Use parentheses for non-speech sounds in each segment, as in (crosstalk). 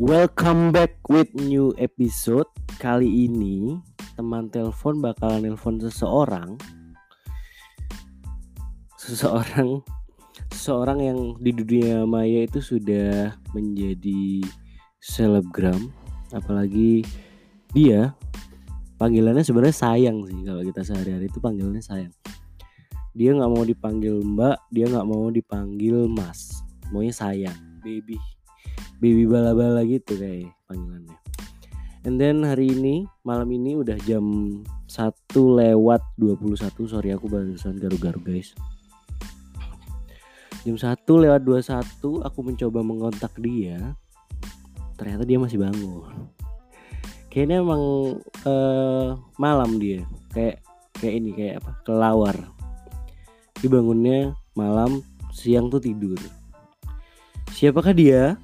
Welcome back with new episode. Kali ini teman telepon bakalan nelpon seseorang. Seseorang seseorang yang di dunia maya itu sudah menjadi selebgram, apalagi dia panggilannya sebenarnya sayang sih kalau kita sehari-hari itu panggilannya sayang. Dia nggak mau dipanggil mbak, dia nggak mau dipanggil mas, maunya sayang, baby baby bala-bala gitu kayak panggilannya. And then hari ini malam ini udah jam 1 lewat 21 sorry aku barusan garu-garu guys. Jam 1 lewat 21 aku mencoba mengontak dia. Ternyata dia masih bangun. Kayaknya emang uh, malam dia kayak kayak ini kayak apa kelawar. Dia bangunnya malam siang tuh tidur. Siapakah dia?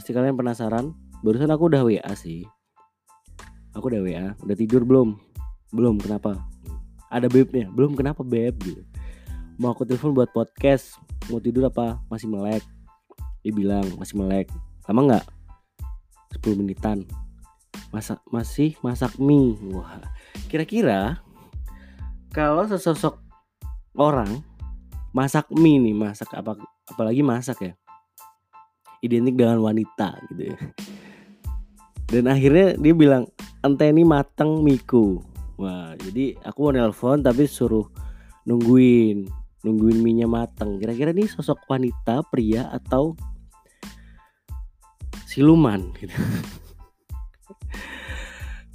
Pasti kalian penasaran. Barusan aku udah WA sih. Aku udah WA. Udah tidur belum? Belum. Kenapa? Ada bebnya. Belum. Kenapa beb? Gitu. Mau aku telepon buat podcast. Mau tidur apa? Masih melek. Dia bilang masih melek. Lama nggak? 10 menitan. Masak masih masak mie. Wah. Kira-kira kalau sesosok orang masak mie nih, masak apa apalagi masak ya identik dengan wanita gitu ya. Dan akhirnya dia bilang anteni mateng miku. Wah, jadi aku mau nelpon tapi suruh nungguin, nungguin minyak mateng. Kira-kira nih sosok wanita, pria atau siluman gitu. (laughs)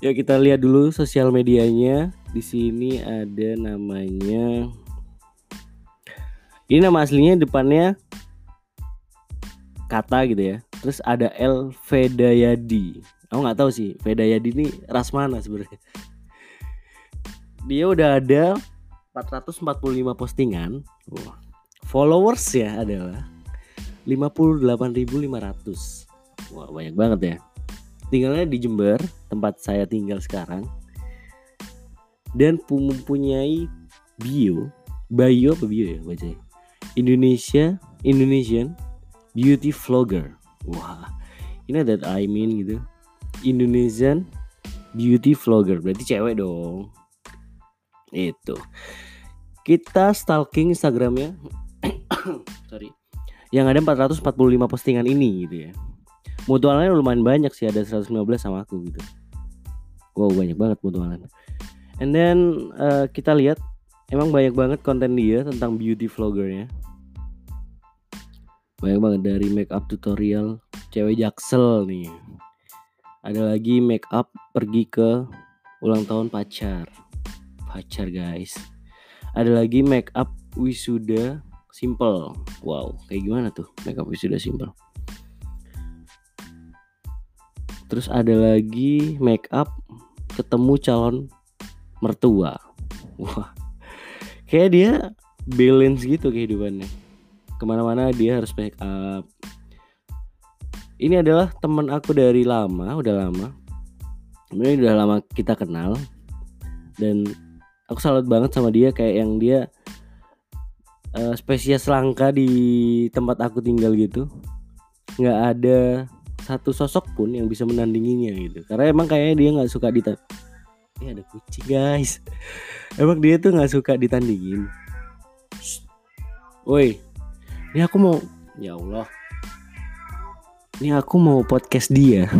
ya kita lihat dulu sosial medianya. Di sini ada namanya ini nama aslinya depannya kata gitu ya. Terus ada El Vedayadi. Aku nggak tahu sih Vedayadi ini ras mana sebenarnya. Dia udah ada 445 postingan. Wah. Followers ya adalah 58.500. Wah, banyak banget ya. Tinggalnya di Jember, tempat saya tinggal sekarang. Dan mempunyai bio, bio apa bio ya bacanya? Indonesia, Indonesian beauty vlogger. Wah, ini that I mean gitu. Indonesian beauty vlogger. Berarti cewek dong. Itu. Kita stalking Instagramnya. (coughs) Sorry. Yang ada 445 postingan ini gitu ya. Mutualnya lumayan banyak sih ada 115 sama aku gitu. Wow banyak banget mutualan. And then uh, kita lihat emang banyak banget konten dia tentang beauty vloggernya banyak banget dari make up tutorial cewek jaksel nih. Ada lagi make up pergi ke ulang tahun pacar. Pacar guys. Ada lagi make up wisuda simple. Wow kayak gimana tuh make up wisuda simple? Terus ada lagi make up ketemu calon mertua. Wah kayak dia balance gitu kehidupannya ke mana-mana dia harus make up. Ini adalah teman aku dari lama udah lama. Ini udah lama kita kenal. Dan aku salut banget sama dia kayak yang dia uh, spesies langka di tempat aku tinggal gitu. Nggak ada satu sosok pun yang bisa menandinginya gitu. Karena emang kayaknya dia nggak suka ditan ini ada kucing guys. (laughs) Emang dia tuh nggak suka ditandingin. Woi, ini aku mau ya Allah. Ini aku mau podcast dia.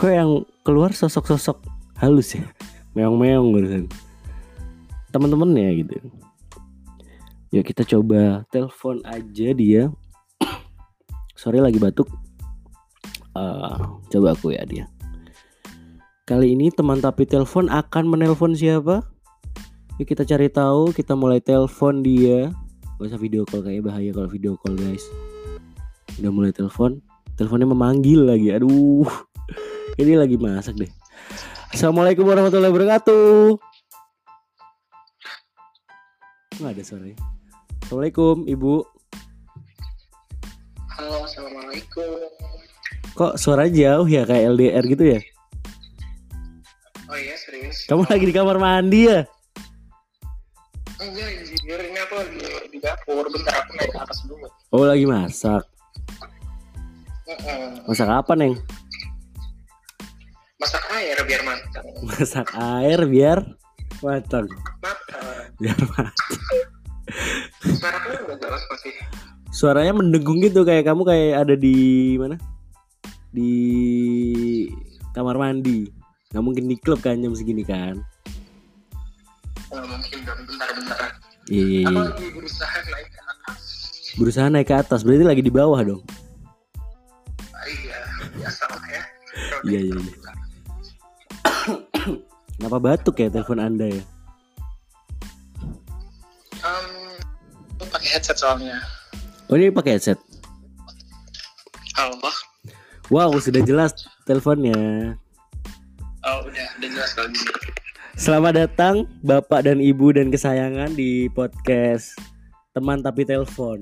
Kok yang keluar sosok-sosok halus ya? Meong-meong barusan. Teman-temannya gitu. Yuk kita coba telepon aja dia. Sorry lagi batuk. Uh, coba aku ya dia. Kali ini teman tapi telepon akan menelpon siapa? Yuk kita cari tahu kita mulai telepon dia Gak usah video call kayaknya bahaya kalau video call guys. Udah mulai telepon Teleponnya memanggil lagi Aduh. (laughs) Ini lagi masak deh. Assalamualaikum warahmatullahi wabarakatuh. Gak ada suaranya. Assalamualaikum ibu. Halo assalamualaikum. Kok suara jauh ya kayak LDR gitu ya? Oh iya serius? Kamu lagi di kamar mandi ya Enggak anjir ini aku lagi di dapur bentar aku naik ke atas dulu Oh lagi masak. Masak apa neng? Masak air biar matang. (laughs) Masak air biar matang. Matang. Biar matang. Jelas masih. Suaranya mendengung gitu kayak kamu kayak ada di mana? Di kamar mandi. Nggak mungkin di klub kan jam segini kan? Oh, mungkin dong bentar-bentar. Iya iya iya. lagi berusaha naik ke atas. Berusaha naik ke atas berarti lagi di bawah dong. Ah, iya, biasa lah ya. (laughs) Iya, iya, iya. Kenapa batuk ya telepon anda ya? Um, pakai headset soalnya. Oh ini pakai headset. Allah. Wow sudah jelas teleponnya. Oh, udah, udah jelas kalau gini. Selamat datang Bapak dan Ibu dan kesayangan di podcast Teman Tapi Telepon.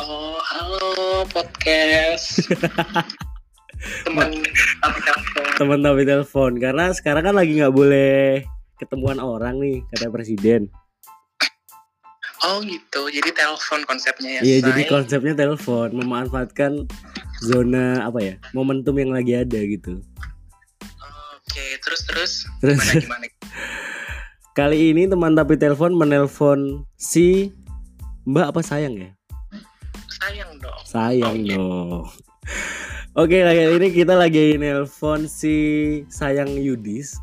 Oh, halo podcast. (laughs) Teman apa telepon. Teman Tapi Telepon karena sekarang kan lagi nggak boleh ketemuan orang nih kata presiden. Oh gitu, jadi telepon konsepnya ya. Iya jadi konsepnya telepon memanfaatkan zona apa ya momentum yang lagi ada gitu. Oke, terus terus. Terus Gimana gimana? (laughs) kali ini teman tapi telepon menelpon si Mbak apa sayang ya? Sayang dong. Sayang iya. dong. Oke, kali ini kita lagi nelpon si sayang Yudis.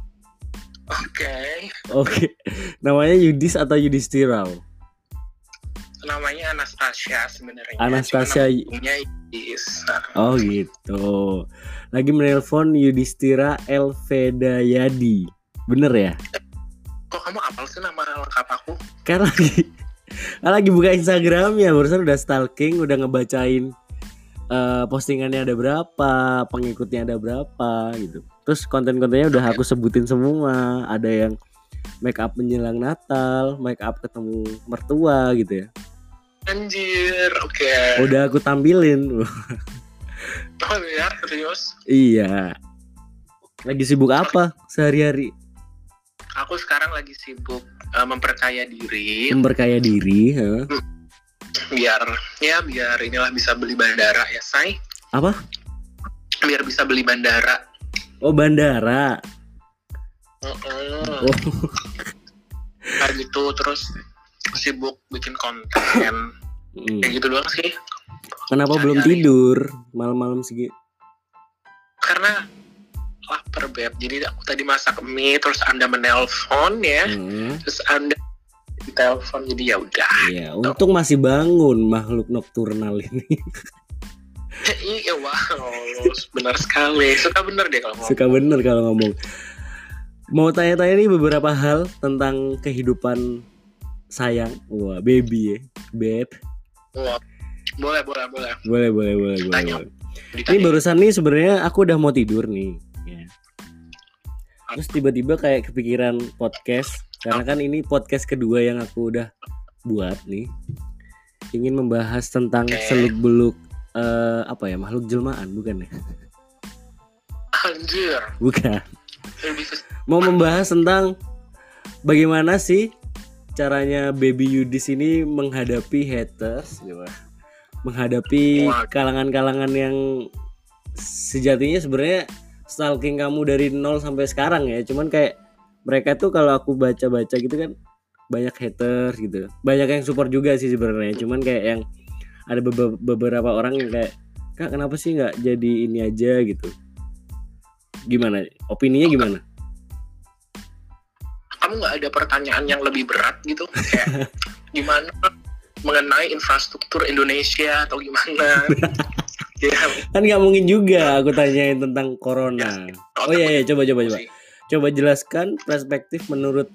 Oke, Oke, namanya Yudis atau Yudhistira? Namanya Anastasia sebenarnya. Anastasia. Yudis. Oh gitu. Lagi menelpon Yudhistira Elvedayadi. Bener ya? Kok kamu apal sih nama lengkap aku? Kan lagi kan lagi buka Instagramnya, barusan udah stalking, udah ngebacain eh, postingannya ada berapa, pengikutnya ada berapa gitu. Terus konten-kontennya udah aku sebutin semua. Ada yang make up menjelang Natal, make up ketemu mertua gitu ya. Anjir, oke. Udah aku tampilin. Oh ya, serius? iya. Lagi sibuk apa sehari-hari? Aku sekarang lagi sibuk eh, memperkaya diri Memperkaya diri, ha? biar ya biar inilah bisa beli bandara ya, say. Apa? Biar bisa beli bandara. Oh, bandara. Heeh. Oh, Kayak gitu terus sibuk bikin konten kayak gitu doang sih. Kenapa belum Sehari-hari. tidur malam-malam segini? karena lapar beb jadi aku tadi masak mie terus anda menelpon ya Hmm. terus anda ditelepon jadi ya udah Iya, untung masih bangun makhluk nokturnal ini. (laughs) iya wow benar sekali suka bener deh kalau ngomong Suka bener kalau ngomong. Mau tanya-tanya nih beberapa hal tentang kehidupan sayang. Wah, baby ya. Beb. Wah, boleh boleh boleh Boleh, boleh, boleh, boleh. Tanya. boleh. Ini barusan nih sebenarnya aku udah mau tidur nih. Ya. Terus tiba-tiba kayak kepikiran podcast karena kan ini podcast kedua yang aku udah buat nih. Ingin membahas tentang Oke. seluk-beluk eh, apa ya makhluk jelmaan bukan ya? anjir Bukan. Mau membahas tentang bagaimana sih caranya Baby Yudis ini menghadapi haters, gitu. menghadapi kalangan-kalangan yang sejatinya sebenarnya stalking kamu dari nol sampai sekarang ya. Cuman kayak mereka tuh kalau aku baca-baca gitu kan banyak haters gitu. Banyak yang support juga sih sebenarnya. Cuman kayak yang ada bebe- beberapa orang yang kayak kak kenapa sih nggak jadi ini aja gitu. Gimana? Opininya gimana? Kamu nggak ada pertanyaan yang lebih berat gitu? Kayak (laughs) gimana mengenai infrastruktur Indonesia atau gimana? (laughs) Ya. Kan nggak mungkin juga aku tanyain tentang corona. Oh iya iya coba coba coba. Coba jelaskan perspektif menurut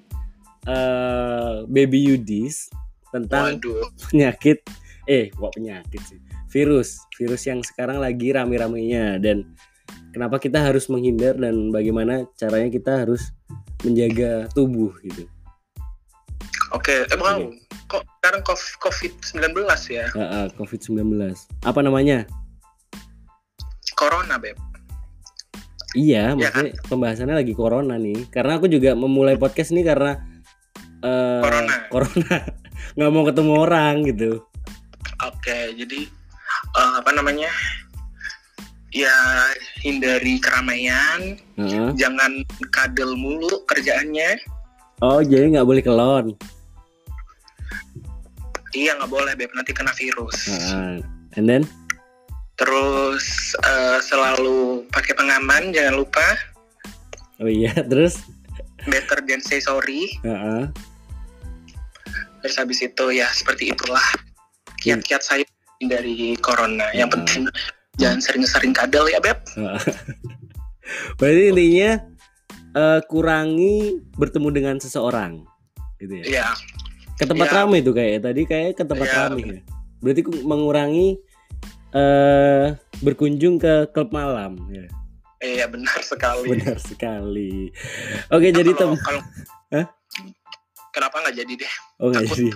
eh, Baby Yudis tentang waduh. penyakit eh kok penyakit sih? Virus virus yang sekarang lagi rame-ramenya dan kenapa kita harus menghindar dan bagaimana caranya kita harus menjaga tubuh gitu. Oke eh wow kok sekarang covid 19 ya? Covid 19 apa namanya? Corona beb. Iya Ya maksudnya pembahasannya lagi corona nih. Karena aku juga memulai podcast nih karena eh, Corona. corona. (laughs) Nggak mau ketemu orang gitu. Oke jadi eh, apa namanya ya hindari keramaian Heeh. jangan kadel mulu kerjaannya Oh jadi nggak boleh kelon. iya nggak boleh beb nanti kena virus Heeh. And then? terus eh, selalu pakai pengaman jangan lupa Oh iya (laughs) terus? better than say sorry Heeh. terus habis itu ya seperti itulah kiat-kiat saya dari corona yang Hmm. penting jangan sering-sering kadel ya beb Heeh. (laughs) Berarti intinya eh, kurangi bertemu dengan seseorang, gitu ya. ya Ke tempat Iya. ramai tuh kayak tadi kayak ke tempat Iya. ramai ya. Berarti mengurangi eh berkunjung ke klub malam ya. iya benar sekali Benar sekali. Oke, jadi tem kalau, kalau Hah? kenapa nggak jadi deh Oh nggak jadi.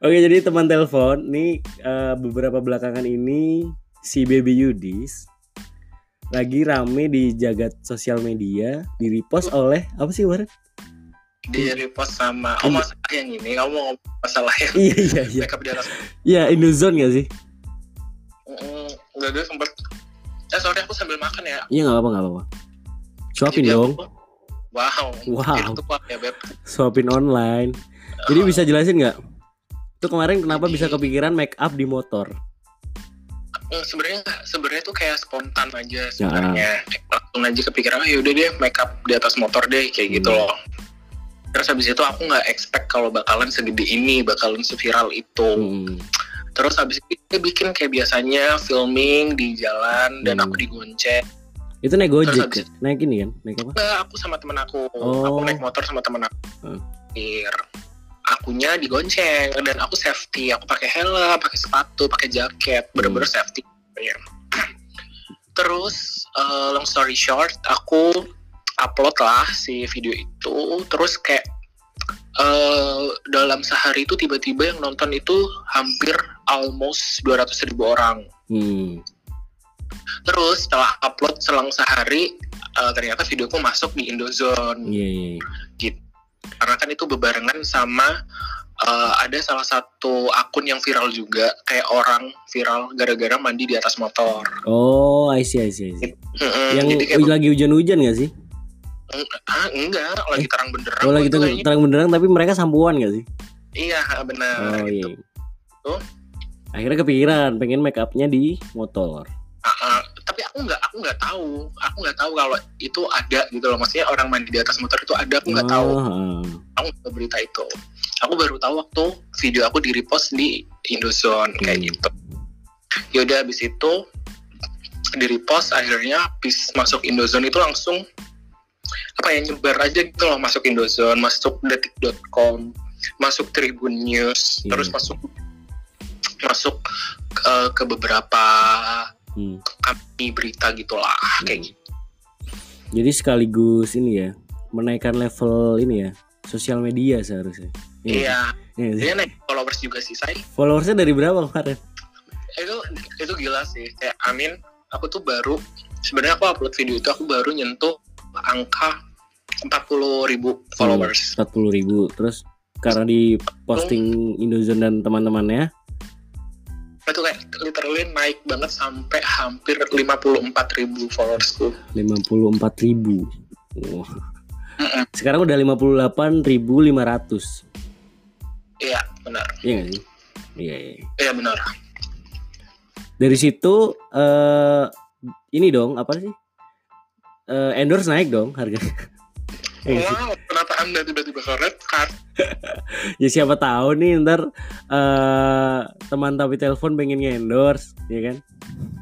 Oke jadi teman telepon nih eh, beberapa belakangan ini si Baby Yudis lagi rame di jagat sosial media di repost oleh apa sih Warren? di repost sama oh masalah yang ini kamu mau masalah yang Iya iya iya. di atas Iya Indozone gak sih? Mm, udah dia sempet eh sorry aku sambil makan ya Iya nggak apa-apa nggak apa-apa. Suapin Jadi dong, aku- wow Wow. ya beb suapin online. Jadi bisa jelasin nggak? Itu kemarin kenapa bisa kepikiran make up di motor? Eh, sebenarnya sebenarnya tuh kayak spontan aja sebenarnya Kayak langsung aja kepikiran oh yaudah deh make up di atas motor deh kayak gitu Hmm. loh terus habis itu aku nggak expect kalau bakalan segede ini bakalan seviral itu Hmm. terus habis itu dia bikin kayak biasanya filming di jalan dan Hmm. aku digonceng Itu naik gojek, ya? naik ini kan? Naik apa? Enggak, aku sama temen aku Oh. aku naik motor sama temen aku Hmm. Akunya digonceng dan aku safety aku pakai helm pakai sepatu pakai jaket bener-bener Hmm. safety ya. terus eh, long story short aku upload lah si video itu terus kayak eh, dalam sehari itu tiba-tiba yang nonton itu hampir almost 200 ribu orang Hmm. terus setelah upload selang sehari eh, ternyata videoku masuk di Indozone Iya iya. iya. Karena kan itu bebarengan sama uh, ada salah satu akun yang viral juga kayak orang viral gara-gara mandi di atas motor. Oh, I see, I see, I see. Yang jadi kayak lagi hujan-hujan gak sih? ah, enggak lagi terang benderang. Oh, lagi itu terang, terang benderang tapi mereka sambuan gak sih? Iya benar. Oh iya. gitu. Tuh. Akhirnya kepikiran pengen make upnya di motor. Tapi aku nggak aku nggak tahu aku nggak tahu kalau itu ada gitu loh maksudnya orang mandi di atas motor itu ada aku nggak tahu Oh, ah. aku nggak tahu berita itu aku baru tahu waktu video aku di repost di Indozone kayak Hmm. gitu yaudah habis itu di repost akhirnya habis masuk Indozone itu langsung apa ya nyebar aja gitu loh masuk Indozone masuk detik.com masuk Tribun News Iya. terus masuk masuk ke, ke beberapa Hmm. kami berita gitulah kayak gitu Jadi sekaligus ini ya menaikkan level ini ya sosial media seharusnya. iya Iya sih. dia naik followers juga sih saya Followersnya dari berapa kemarin? itu itu gila sih kayak Amin aku tuh baru sebenarnya aku upload video itu aku baru nyentuh angka 40.000 ribu followers 40 ribu. Terus karena di posting Indozone dan teman-temannya, itu kayak literally naik banget sampai hampir 54.000 ribu followersku 54 ribu. Wah. Mm-mm. Sekarang udah 58.500. iya benar Iya gak sih? Iya, iya. iya benar Dari situ eh ini dong apa sih? Eh, endorse naik dong harganya. (laughs) Iya wow kenapa anda tiba-tiba ke red card (laughs) ya siapa tahu nih ntar eh teman tapi telepon pengen endorse, ya kan?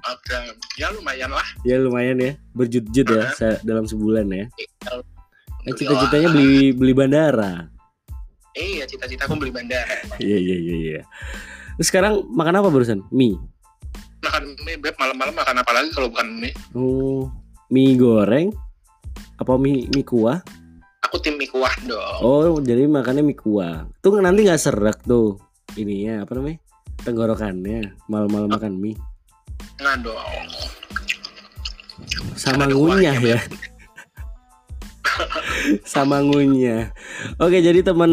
oke ya lumayan lah Ya lumayan ya, berjut-jut ya Uh-huh. se- dalam sebulan ya. Nah, cita-citanya beli beli bandara. iya cita-cita aku beli bandara Iya iya iya iya. Terus sekarang makan apa barusan? Mie. makan mie beb malam-malam makan apa lagi kalau bukan mie Oh, mie goreng? Apa mie mie kuah? Aku tim mie kuah dong Oh, jadi makannya mie kuah. Tuh nanti nggak serak tuh ininya apa namanya? Tenggorokannya malam-malam makan mie. nah dong Sama ngunyah ya. (laughs) Sama ngunyah. Oke, jadi teman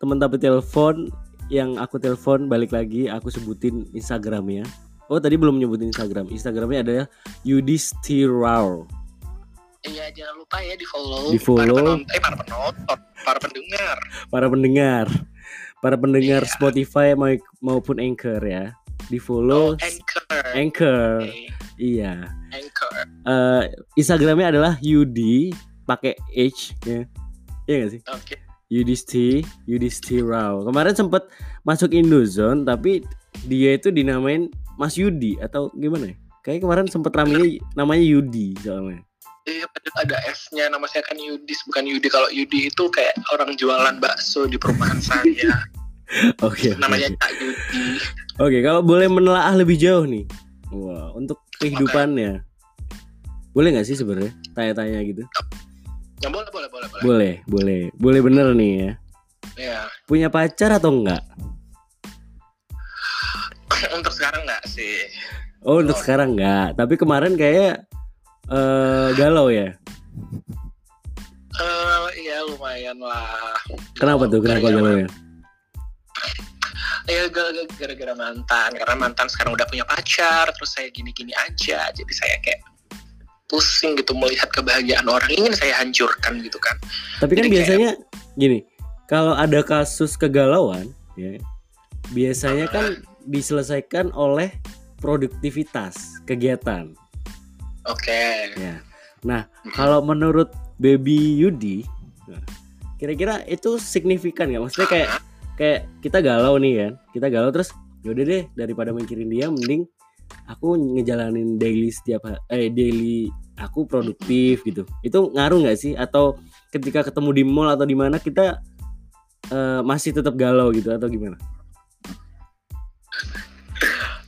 teman tapi telepon yang aku telepon balik lagi aku sebutin Instagramnya Oh tadi belum nyebutin Instagram. Instagramnya adalah Yudhistirau. Iya jangan lupa ya di follow. Di follow. Para penonton, eh para penonton, para pendengar. Para pendengar, para pendengar Iya. Spotify mau- maupun Anchor ya. Di follow Oh, anchor. Anchor. Oke, Iya. Anchor. Eh, Instagramnya adalah Yudi pakai H ya. Iya gak sih? Oke. Yudisti, Yudisti Rao. Kemarin sempat masuk Indozone tapi dia itu dinamain Mas Yudi atau gimana ya? Kayak kemarin sempat ramenya namanya Yudi soalnya. Iya, padahal ada F-nya. Nama saya kan Yudis, bukan Yudi. Kalau Yudi itu kayak orang jualan bakso di perumahan saya. (laughs) Oke. oke, Namanya. Kak Yudi. Oke, kalau boleh menelaah lebih jauh nih. Wah, untuk kehidupannya. Boleh nggak sih sebenarnya tanya-tanya gitu? Ya boleh, boleh, boleh, boleh. Boleh, boleh. Boleh bener nih ya. Ya. Punya pacar atau enggak? (sighs) Untuk sekarang nggak sih? Oh, untuk Oh. sekarang enggak. Tapi kemarin kayak eh galau ya. Eh, iya lumayan lah. Kenapa tuh? Kenapa galau ya? Ya gara- gara-gara mantan. Karena mantan sekarang udah punya pacar. Terus saya gini-gini aja. Jadi saya kayak pusing gitu melihat kebahagiaan orang ingin saya hancurkan gitu kan. Tapi kan Jadi kayak- biasanya gini, kalau ada kasus kegalauan, ya biasanya kan diselesaikan oleh produktivitas kegiatan. Oke. Ya. Nah, kalau menurut Baby Yudi, nah, kira-kira itu signifikan nggak? Maksudnya kayak kayak kita galau nih kan, kita galau terus yaudah deh daripada mikirin dia, mending aku ngejalanin daily setiap eh daily aku produktif gitu. Itu ngaruh nggak sih? Atau ketika ketemu di mall atau di mana kita eh, masih tetap galau gitu atau gimana? (laughs)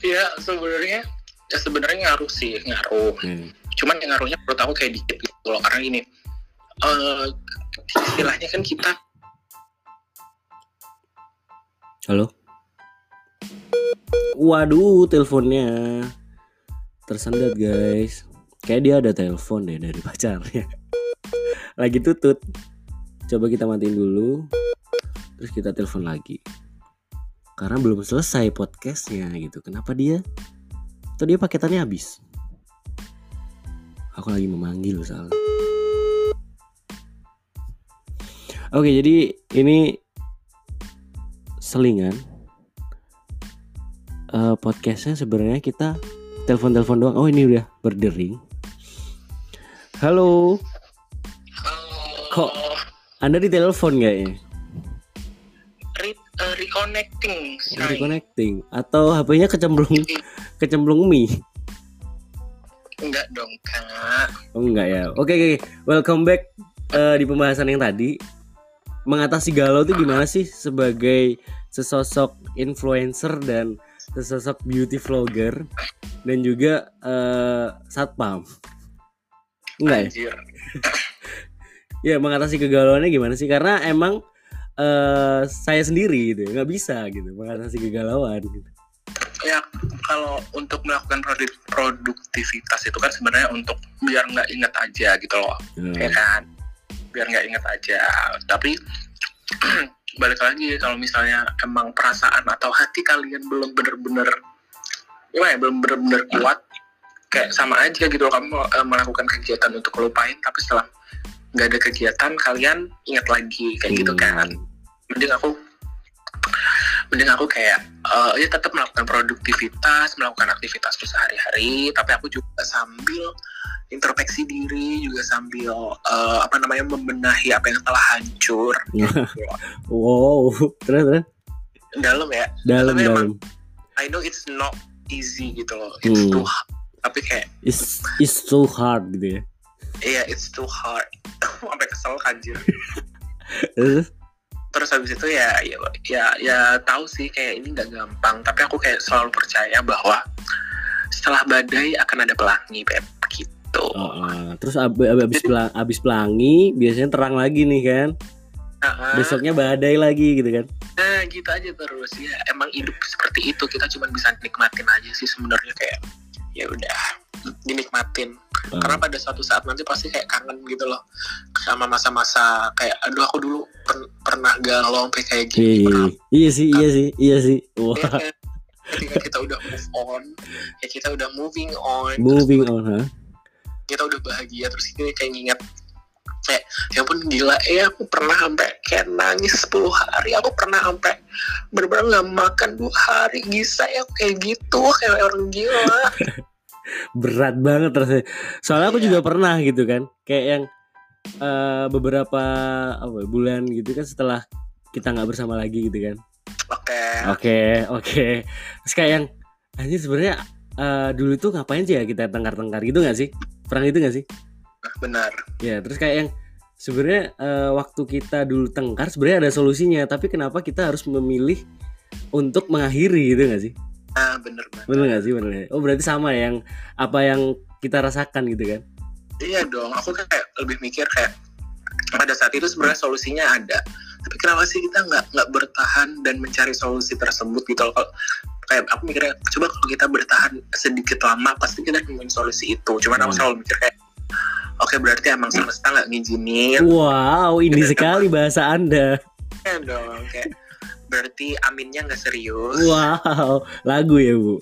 Ya sebenarnya ya sebenarnya ngaruh sih ngaruh. Hmm. Cuman yang ngaruhnya menurut aku kayak dikit gitu loh karena ini eh istilahnya kan kita Halo. Waduh, teleponnya tersendat guys. Kayak dia ada telepon deh dari (laughs) pacarnya. Lagi tutut. Coba kita matiin dulu. Terus kita telepon lagi. Karena belum selesai podcastnya gitu. Kenapa dia? Atau dia paketannya habis? Aku lagi memanggil soalnya. Oke, jadi ini selingan Eh, podcastnya sebenarnya kita telepon-telepon doang. Oh ini udah berdering. Halo, Kok? Anda di telepon ya? re, eh, reconnecting. Reconnecting atau HP-nya kecemplung kecemplung mie? Enggak dong kak. Oh enggak ya. Oke oke. Welcome back eh, di pembahasan yang tadi. Mengatasi galau itu gimana sih sebagai sesosok influencer dan sesosok beauty vlogger dan juga eh, satpam? Enggak ya? Anjir. (laughs) Ya mengatasi kegalauannya gimana sih? Karena emang eh saya sendiri gitu, nggak bisa gitu mengatasi kegalauan. Gitu. Ya kalau untuk melakukan produ- produktivitas itu kan sebenarnya untuk biar nggak inget aja gitu loh, ya Nah, kan? Biar nggak inget aja. Tapi (clears throat) balik lagi kalau misalnya emang perasaan atau hati kalian belum bener-bener gimana ya, belum bener-bener kuat kayak sama aja gitu loh, kamu eh, melakukan kegiatan untuk lupain tapi setelah nggak ada kegiatan kalian ingat lagi kayak gitu kan hmm, mending aku mending aku kayak eh, ya tetap melakukan produktivitas melakukan aktivitas sehari-hari tapi aku juga sambil introspeksi diri juga sambil eh, apa namanya membenahi apa yang telah hancur. (laughs) Wow, terus terus? Dalam ya. Dalam Tapi emang- dalam. I know it's not easy gitu loh. It's Hmm. too hard. Tapi kayak It's it's so hard gitu ya. iya it's too hard. (laughs) Sampai kesel anjir. Terus terus habis itu ya ya ya, ya tahu sih kayak ini nggak gampang. Tapi aku kayak selalu percaya bahwa setelah badai akan ada pelangi Pep gitu. Oh, oh. terus ab, ab- abis pelang, abis pelangi biasanya terang lagi nih kan. Nah, Besoknya badai lagi gitu kan. nah, gitu aja terus. Ya emang hidup seperti itu. Kita cuma bisa nikmatin aja sih sebenarnya kayak ya udah dinikmatin Oh. karena pada suatu saat nanti pasti kayak kangen gitu loh sama masa-masa kayak aduh aku dulu per- pernah galau sampai kayak Iya, gini iya, iya. iya sih, iya sih, iya sih. Wah, Ya kan? ketika kita udah move on ya kita udah moving on moving terus on ha kita udah bahagia terus kita kayak nginget kayak ya pun gila ya aku pernah sampai kayak nangis 10 hari aku pernah sampai bener-bener nggak makan dua hari bisa ya kayak gitu kayak orang gila (laughs) berat banget rasanya. Soalnya aku Iya. juga pernah gitu kan. Kayak yang eh, beberapa apa ya, bulan gitu kan setelah kita nggak bersama lagi gitu kan. Oke. Oke oke. Terus kayak yang anjir sebenarnya eh, dulu tuh ngapain sih ya kita tengkar-tengkar gitu nggak sih? Pernah gitu nggak sih? Benar. Ya terus kayak yang sebenarnya eh, waktu kita dulu tengkar sebenarnya ada solusinya tapi kenapa kita harus memilih untuk mengakhiri? Gitu nggak sih ah bener banget. Bener nggak sih bener nggak? oh berarti sama ya yang apa yang kita rasakan gitu kan? Iya dong aku kayak lebih mikir kayak pada saat itu sebenarnya solusinya ada. Tapi kenapa sih kita nggak nggak bertahan dan mencari solusi tersebut gitu Kalau- kayak aku mikirnya coba kalau kita bertahan sedikit lama pasti kita nemuin solusi itu. Cuman aku Hmm. selalu mikir kayak oke berarti emang semesta nggak ngizinin wow ini sekali bahasa anda. Ya dong kayak berarti aminnya nggak serius. Wow lagu ya bu?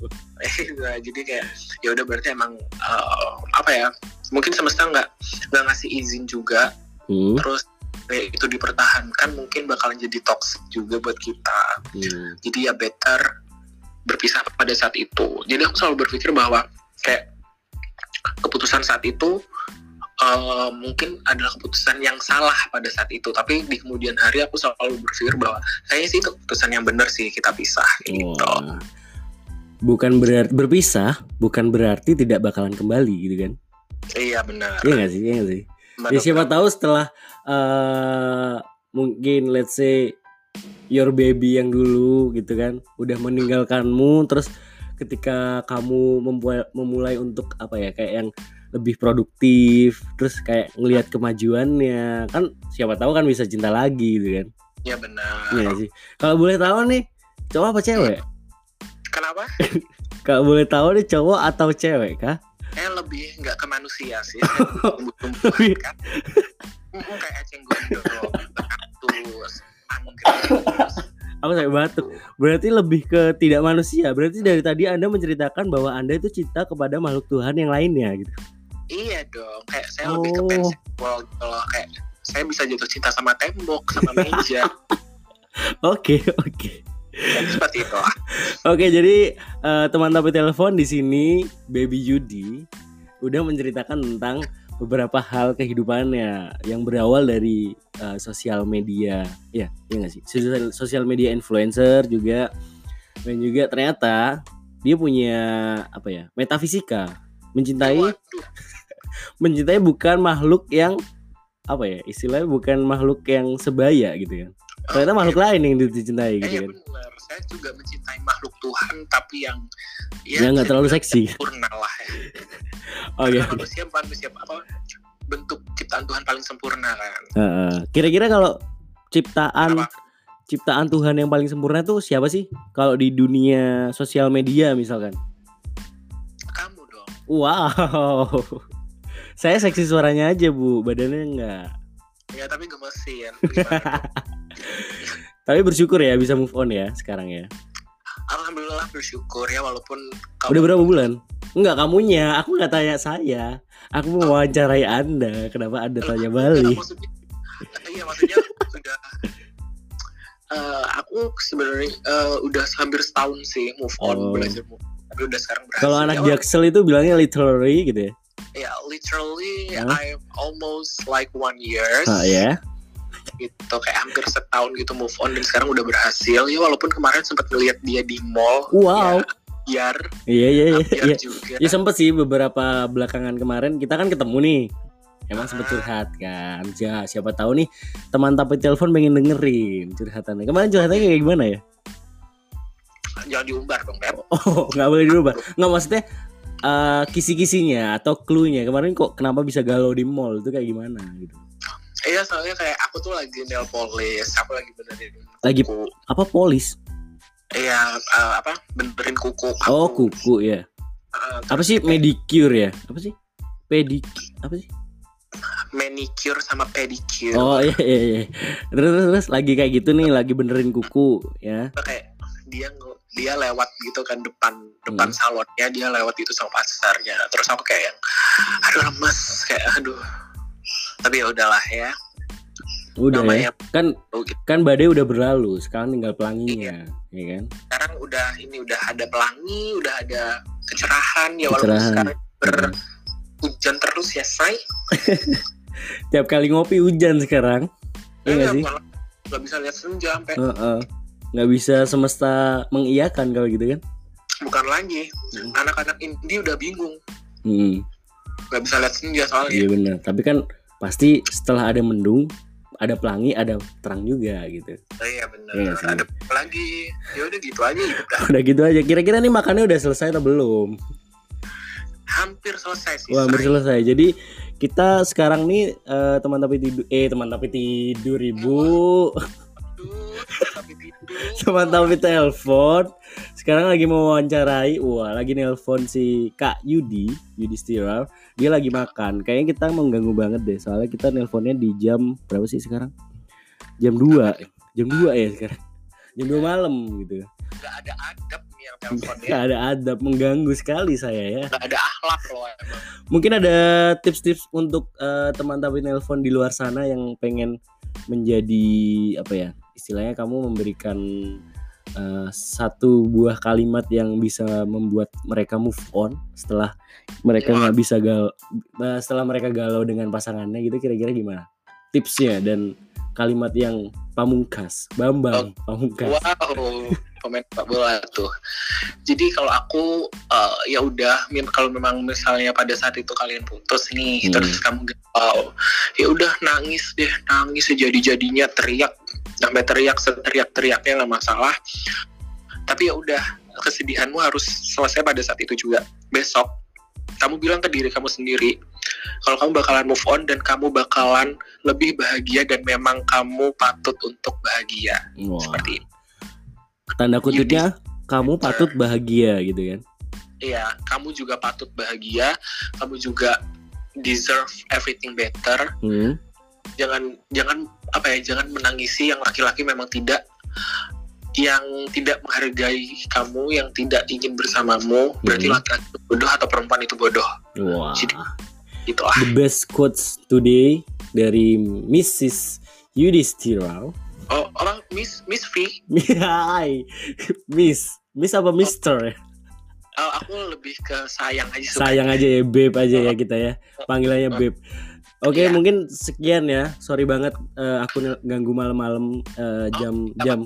Nah, jadi kayak ya udah berarti emang eh, apa ya mungkin semesta nggak nggak ngasih izin juga. Hmm. terus kayak itu dipertahankan mungkin bakalan jadi toxic juga buat kita. Hmm. jadi ya better berpisah pada saat itu. Jadi aku selalu berpikir bahwa kayak keputusan saat itu eh, mungkin adalah keputusan yang salah pada saat itu. Tapi di kemudian hari aku selalu berpikir bahwa kayaknya sih itu keputusan yang benar sih kita pisah gitu. Wah. bukan berarti berpisah bukan berarti tidak bakalan kembali gitu kan? Iya benar. Iya nggak sih iya nggak sih? Benar, ya siapa benar. tahu setelah eh mungkin let's say your baby yang dulu gitu kan udah meninggalkanmu terus ketika kamu memulai, memulai untuk apa ya kayak yang lebih produktif terus kayak ngelihat kemajuannya. Kan siapa tahu kan bisa cinta lagi gitu kan. Iya benar. Iya sih. Kalau boleh tahu nih cowok apa cewek? Kenapa? (laughs) Kalau boleh tahu nih cowok atau cewek kah? Kayak lebih nggak ke manusia sih. (laughs) Tumbuh-tumbuhan kan. Kayak eceng kaktus anggrek aku sampai batuk. Berarti lebih ke tidak manusia. Berarti dari tadi anda menceritakan bahwa anda itu cinta kepada makhluk Tuhan yang lainnya gitu iya dong kayak saya lebih ke Oh. penseksual gitu loh kayak saya bisa jatuh cinta sama tembok sama meja. (laughs) Oke oke. Kayak seperti itu. Oke jadi eh, teman tapi telepon di sini baby Judy udah menceritakan tentang beberapa hal kehidupannya yang berawal dari eh, sosial media. Ya ya nggak sih? Sosial, sosial media influencer juga. Dan juga ternyata dia punya apa ya metafisika mencintai Waduh, mencintai bukan makhluk yang apa ya istilahnya bukan makhluk yang sebaya gitu kan ternyata oke. makhluk lain yang dicintai Eh, gitu iya kan. benar saya juga mencintai makhluk Tuhan tapi yang ya, yang nggak terlalu seksi. sempurna lah ya. (laughs) oke Karena manusia manusia apa bentuk ciptaan Tuhan paling sempurna kan. Kira-kira kalau ciptaan Apa? ciptaan Tuhan yang paling sempurna tuh siapa sih? Kalau di dunia sosial media misalkan. Kamu dong. Wow (laughs) saya seksi suaranya aja bu. Badannya enggak ya tapi gemesin (laughs) tapi bersyukur ya bisa move on ya sekarang ya. Alhamdulillah bersyukur ya walaupun udah berapa bulan? Enggak kamunya. Aku nggak tanya saya. Aku mau wawancarai anda. Kenapa anda tanya balik maksudnya iya maksudnya sudah eh, aku sebenarnya eh, udah hampir setahun sih move on Oh. belajar move on. tapi udah sekarang berhasil. Kalau anak ya, jaksel itu bilangnya literally gitu ya literally Hah? I'm almost like one years ah ya gitu kayak hampir setahun gitu move on dan sekarang udah berhasil ya walaupun kemarin sempat ngeliat dia di mall wow ya, biar iya iya iya iya juga Ya sempet sih beberapa belakangan kemarin kita kan ketemu nih. Emang sempet Ah. curhat kan. Ya, siapa tahu nih teman tapi telepon pengen dengerin curhatannya. Kemarin curhatannya kayak gimana ya? jangan diumbar dong Beb Oh, (laughs) nggak boleh dirubah. Nggak maksudnya eh, kisi-kisinya atau clue-nya. Kemarin kok kenapa bisa galau di mall itu kayak gimana gitu. iya soalnya kayak aku tuh lagi nail polish aku lagi benerin Lagi kuku apa polis? iya eh, apa benerin kuku Oh, aku. kuku ya. Eh, Apa sih medicure ya? Apa sih? Pedik apa sih? manicure sama pedicure Oh iya iya iya. Terus, terus terus lagi kayak gitu nih, lagi benerin kuku ya. kayak dia dia lewat gitu kan depan depan Hmm. salonnya dia lewat itu sama pacarnya terus aku kayak yang aduh lemes kayak aduh tapi ya udahlah ya Udah namanya ya. Kan Oh, gitu. kan badai udah berlalu, sekarang tinggal pelanginya, ya kan? sekarang udah ini udah ada pelangi udah ada kecerahan ya walaupun Kecerahan. sekarang ber Hmm. hujan terus ya say (laughs) Tiap kali ngopi hujan sekarang. Iya nggak sih? malah nggak bisa lihat senja sampai Heeh. Nggak bisa semesta mengiyakan kalau gitu kan? bukan lagi Hmm. anak-anak indie udah bingung Hmm, nggak bisa lihat senja soalnya iya benar. Tapi kan pasti setelah ada mendung, ada pelangi, ada terang juga gitu. Oh, iya benar sih. ada apa lagi ya udah gitu aja udah (laughs) Udah gitu aja. Kira-kira nih makannya udah selesai atau belum? hampir selesai sih Wah, hampir selesai. Jadi kita sekarang nih eh, teman tapi tidur eh teman tapi tidur ibu (laughs) teman tapi telepon. Sekarang lagi mau wawancarai. Wah lagi nelpon si Kak Yudi Yudi Stiral. Dia lagi makan. Kayaknya kita mengganggu banget deh. Soalnya kita nelponnya di jam berapa sih sekarang? Jam 2 jam 2 ya sekarang. Jam 2 malam gitu. Nggak ada adab nih yang (laughs) telepon ya. Gak ada adab. Mengganggu sekali saya ya. Nggak ada akhlak loh emang. Mungkin ada tips-tips untuk eh, teman tapi nelpon di luar sana yang pengen menjadi apa ya istilahnya kamu memberikan eh, satu buah kalimat yang bisa membuat mereka move on setelah mereka nggak bisa gal eh, setelah mereka galau dengan pasangannya gitu kira-kira gimana? Tipsnya dan kalimat yang pamungkas Bambang pamungkas. Wow komen pak bola tuh. Jadi kalau aku eh, ya udah kalau memang misalnya pada saat itu kalian putus nih Hmm. terus kamu galau ya udah nangis deh nangis sejadi jadinya teriak sampai teriak seteriak teriaknya nggak masalah. Tapi ya udah kesedihanmu harus selesai pada saat itu juga. Besok kamu bilang ke diri kamu sendiri kalau kamu bakalan move on dan kamu bakalan lebih bahagia dan memang kamu patut untuk bahagia. Wah. seperti itu tanda kutipnya kamu patut bahagia gitu kan Iya, kamu juga patut bahagia, kamu juga deserve everything better. hmm. Jangan jangan apa ya, jangan menangisi yang laki-laki memang tidak yang tidak menghargai kamu, yang tidak ingin bersamamu, berarti Hmm. laki-laki itu bodoh atau perempuan itu bodoh. wah Jadi- Itulah. the best quotes today dari Mrs. Yudhistira. Oh, orang Miss Miss V, Hai, Miss, Miss apa Mister ya? oh, aku lebih ke sayang aja suka. Sayang aja ya, Beb aja ya kita ya. Panggilannya Beb. Oke, Iya. mungkin sekian ya. Sorry banget eh, aku ganggu malam-malam eh, jam apa- jam.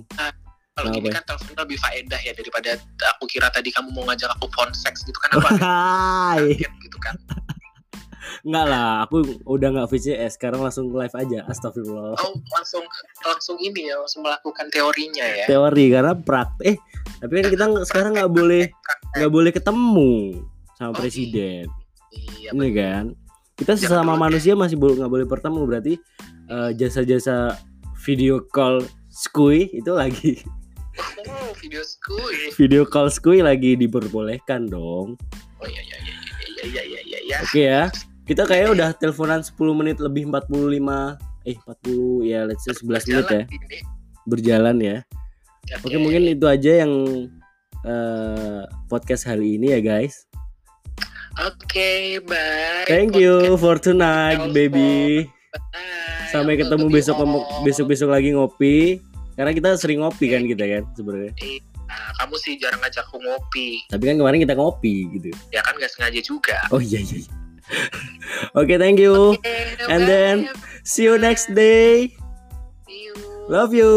Kalau Kenapa gini kan telepon lebih faedah ya daripada aku kira tadi kamu mau ngajak aku phone sex gitu kan agak (laughs) Hai, gitu kan. Enggak lah. Aku udah nggak VCS. Sekarang langsung live aja. Astagfirullah. Oh langsung langsung ini ya langsung melakukan teorinya ya. Teori karena praktek. Eh, tapi kan kita sekarang nggak boleh nggak boleh ketemu sama Oh, presiden. Iya. ini kan kita Jangan sesama deh. manusia masih bo- nggak boleh bertemu berarti eh, jasa-jasa video call skui itu lagi Oh video ya. video call skui lagi diperbolehkan dong Oh iya iya iya iya iya iya iya. iya. oke ya kita kayaknya udah teleponan 10 menit lebih 45 eh 40 ya let's say 11 menit ya ini. berjalan ya oke mungkin itu aja yang eh, podcast hari ini ya guys Oke, bye. thank you Podcast for tonight telepon. baby Bye. sampai Aku ketemu besok besok-besok lagi ngopi karena kita sering ngopi kan kita kan sebenarnya Nah, kamu sih jarang ngajak aku ngopi. tapi kan kemarin kita ngopi gitu Ya kan gak sengaja juga. oh iya iya iya. Oke thank you Oke, And bye. then, see you next day See you. love you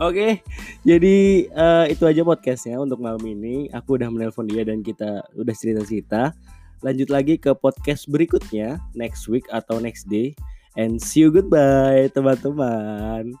Oke, jadi eh, itu aja podcastnya untuk malam ini. Aku udah menelpon dia dan kita udah cerita-cerita. Lanjut lagi ke podcast berikutnya next week atau next day. And see you goodbye teman-teman.